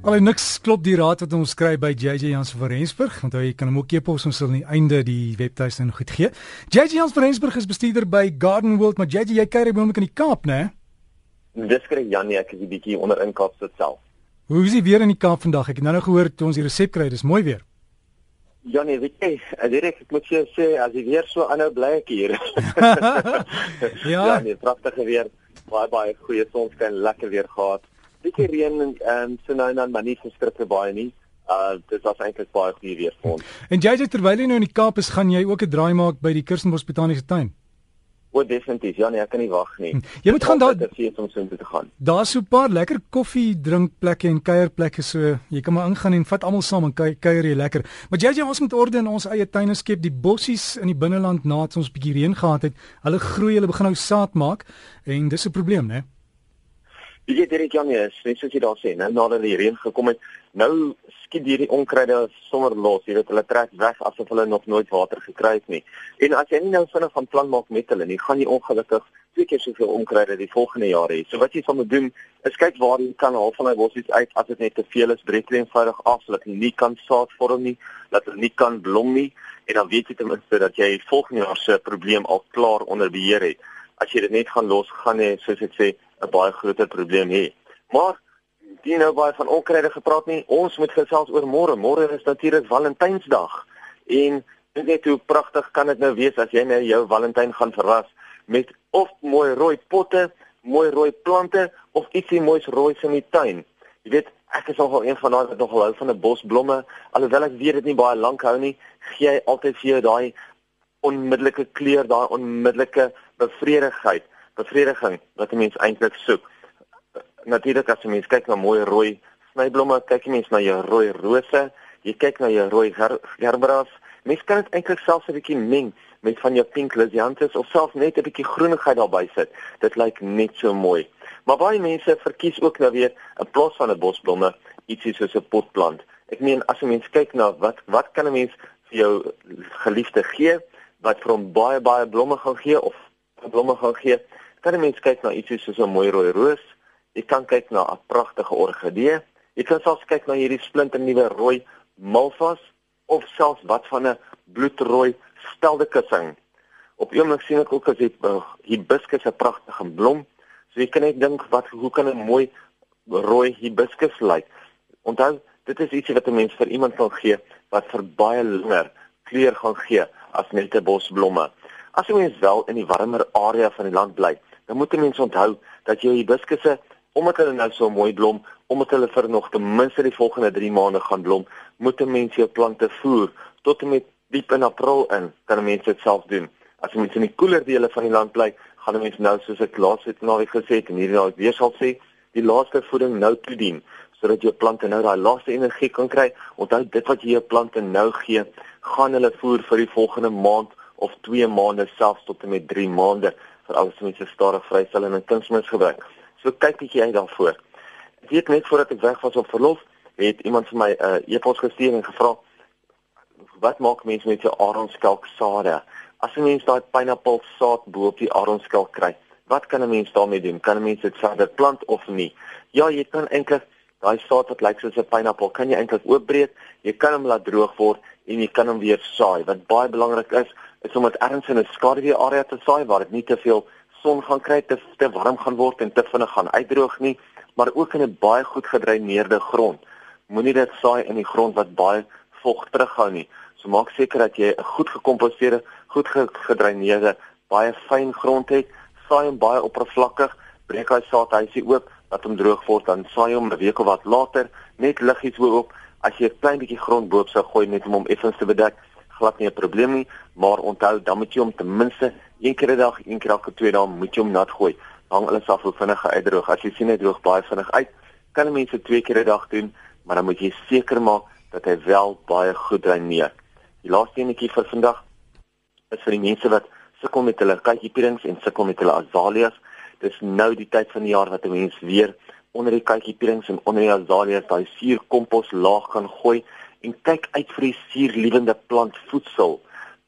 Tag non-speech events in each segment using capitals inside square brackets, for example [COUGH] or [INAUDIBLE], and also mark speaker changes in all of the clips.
Speaker 1: Al niks klop die raad wat ons kry by JJ Jans van Rensburg, want jy kan hom ook e-pos ons sal aan die einde die webtuiste en goed gee. JJ Jans van Rensburg is bestuurder by Garden World, maar JJ jy kuier by hom in die Kaap, né?
Speaker 2: Dis kry Janie, ek is 'n bietjie onder in Kaapstad self.
Speaker 1: Hoe is die weer in die Kaap vandag? Ek het nou nou gehoor toe ons die resep kry, dis mooi weer.
Speaker 2: Janie, weet jy, direk ek moet jou sê as jy weer so aanhou bly ek hier. [LAUGHS]
Speaker 1: ja,
Speaker 2: ja nee, pragtige weer, baie baie goeie sonskyn, lekker weer gehad bietjie reën en ehm so nou dan maar nie verskrikke baie nie. Uh dit was eintlik baie goeie weer vir ons.
Speaker 1: En jy jy terwyl jy nou in die Kaap is, gaan jy ook 'n draai maak by die Kirstenbos Botaniese Tuin?
Speaker 2: O, definitief. Ja, nee, ek kan nie wag nie. Hm.
Speaker 1: Jy moet gaan daar
Speaker 2: sien om so te gaan.
Speaker 1: Daar's so 'n paar lekker koffie drinkplekke en kuierplekke so. Jy kan maar ingaan en vat almal saam en kuier jy lekker. Maar jy jy ons moet orde in ons eie tuine skep. Die bossies in die binneland nadat ons bietjie reën gehad het, hulle groei, hulle begin nou saad maak en dis 'n probleem, né?
Speaker 2: Jy weet Derek Janie is, net soos jy daar sê, nou nadat die reën gekom het, nou skiet hierdie onkruide sommer los. Jy weet hulle trek weg asof hulle nog nooit water gekry het nie. En as jy nie nou vinnig van plan maak met hulle nie, gaan jy ongelukkig twee keer soveel onkruide die volgende jaar hê. So wat jy moet doen, is kyk waar jy kan haal van daai bossies uit as dit net te veel is, breek hulle eenvoudig af sodat hulle nie kan saad vorm nie, dat hulle nie kan blom nie en dan weet jy ten minste dat jy volgende jaar se probleem al klaar onder beheer het. As jy dit net gaan los, gaan jy soos ek sê 'n baie groter probleem hê. Maar die nou baie van onkruide gepraat nie. Ons moet gesels oor môre. Môre is natuurlik Valentynsdag. En net hoe pragtig kan dit nou wees as jy nou jou Valentyn gaan verras met of mooi rooi potte, mooi rooi plante of ietsie moois rooi in die tuin. Jy weet, ek is nogal een van daai wat nogal hou van 'n bosblomme. Alhoewel ek weet dit nie baie lank hou nie, gee jy altyd vir jou daai onmiddellike kleur, daai onmiddellike bevredigheid bevrediging wat 'n mens eintlik soek. Natuurlik as 'n mens kyk na mooi rooi snyblomme, kyk jy mens na jou rooi rose, jy kyk na jou rooi gerbras. Mens kan dit eintlik selfs 'n bietjie meng met van jou pink lisianthus of selfs net 'n bietjie groenigheid daarby sit. Dit lyk net so mooi. Maar baie mense verkies ook nou weer 'n plaas van 'n bosblomme ietsie soos 'n potplant. Ek meen as 'n mens kyk na wat wat kan 'n mens vir jou geliefde gee wat vir hom baie baie blomme gaan gee of blomme gaan gee kan 'n mens kyk na iets soos 'n mooi rooi roos. Jy kan kyk na 'n pragtige orgidee. Jy kan selfs kyk na hierdie splinternuwe rooi malvas of selfs wat van 'n bloedrooi speldekussing. Op oomblik sien ek ook as dit uh, hibiscus 'n pragtige blom. So jy kan net dink wat hoe kan 'n mooi rooi hibiscus lyk? Onthou, dit is ietsie wat 'n mens vir iemand kan gee wat vir baie langer kleur gaan gee as net 'n bos blomme. As jy mens wel in die warmer area van die land bly, dan moet 'n mens onthou dat jou hibiskusse omdat hulle nou so mooi blom, omdat hulle vir nog ten minste die volgende 3 maande gaan blom, moet 'n mens jou plante voer tot en met diep in April in. Kan 'n mens dit self doen. As jy mens in die koeler dele van die land bly, gaan 'n mens nou soos ek laas het naweek gesê en hierdie naweek weer sal sê, die laaste voeding nou toedien sodat jou plante nou daai laaste energie kan kry. Onthou dit wat jy jou plante nou gee, gaan hulle voer vir die volgende maand of 2 maande selfs tot en met 3 maande vir alles mense stadig vrystelling en kunsmis gebruik. So kyk bietjie uit daarvoor. Ek weet net voordat ek weg was op verlof, het iemand vir my 'n uh, e-pos gestuur en gevra wat maak mense met jou aronskelk sade? As 'n mens daai pineappel saad bo op die aronskelk kry, wat kan 'n mens daarmee doen? Kan 'n mens dit verder plant of nie? Ja, jy kan eintlik daai saad wat lyk soos 'n pineappel, kan jy eintlik oopbreek, jy kan hom laat droog word en jy kan hom weer saai. Wat baie belangrik is, is om dit ergens in 'n skaduwee area te saai waar dit nie te veel son gaan kry, te te warm gaan word en te vinnig gaan uitdroog nie, maar ook in 'n baie goed gedreineerde grond. Moenie dit saai in die grond wat baie vog terughou nie. So maak seker dat jy 'n goed gekomposeerde, goed gedreineerde, baie fyn grond het. Saai hom baie oppervlakkig, breek hy saadhuisie oop, laat hom droog word, dan saai hom 'n week of wat later net liggies bo-op. As jy 'n klein bietjie grond bo-op sou gooi net om hom effens te bedek, glad nie 'n probleem nie, maar onthou dan moet jy hom ten minste een keer 'n dag, een keer elke twee dae moet jy hom nat gooi. Hang alles af hoe vinnig hy uitdroog. As jy sien hy droog baie vinnig uit, kan 'n mens dit twee keer 'n dag doen, maar dan moet jy seker maak dat hy wel baie goed dreineer. Die laaste enetjie vir vandag is vir die mense wat sukkel met hulle kykiepierings en sukkel met hulle azaleas. Dis nou die tyd van die jaar wat 'n mens weer onder die kykiepierings en onder die azaleas daai suurkompos laag kan gooi en kyk uit vir die suurliewende plantvoedsel.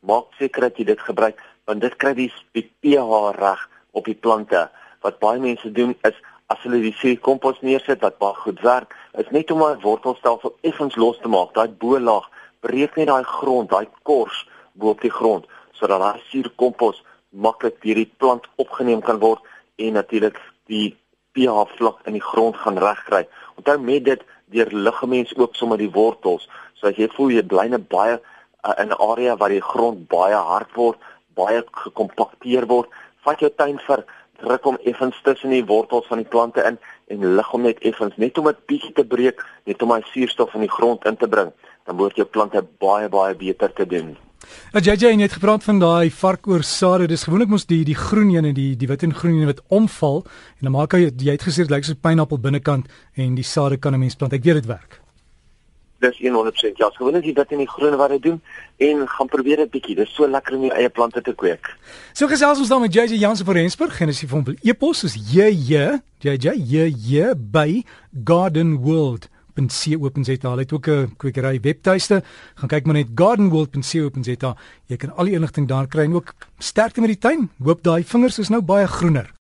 Speaker 2: Maak seker dat jy dit gebruik want dit kry die, die pH reg op die plante. Wat baie mense doen is as hulle die suurkompos neersit wat baie goed werk, is net om 'n wortelstelsel effens los te maak. Daai bo-laag breek net daai grond, daai kors bo op die grond sodat daai suurkompos maklik deur die plant opgeneem kan word en natuurlik die pH vlak in die grond gaan regkry. Onthou met dit deur liggemens ook sommer die wortels. So as jy voel jy bly net baie uh, in 'n area waar die grond baie hard word, baie gekompakteer word, vat jou tuin vir druk hom effens tussen die wortels van die plante in en lig hom net effens net om dit bietjie te breek, net om hy suurstof in die grond in te bring. Dan word jou plante baie baie beter te doen.
Speaker 1: Nou JJ het gepraat van daai varkoor sade. Dis gewoonlik mos die die groen een en die die wit en groen een wat omval en dan maak hy jy het gesê dit lyk soos pineappel binnekant en die sade kan 'n mens plant. Ek weet dit werk.
Speaker 2: Dis 100% ja, gewoonlik die wit en die groen wat dit doen en gaan probeer dit bietjie. Dis so lekker om jou eie plante te kweek.
Speaker 1: So gesels ons dan met JJ Jansen van Rensburg en as jy vir hom wil e-pos is JJ JJ JJ by Garden World gardenworld.co.za. Hulle het ook 'n kwekery webtuiste. Gaan kyk maar net gardenworld.co.za. Jy kan al die inligting daar kry en ook sterkte met die tuin. Hoop daai vingers is nou baie groener.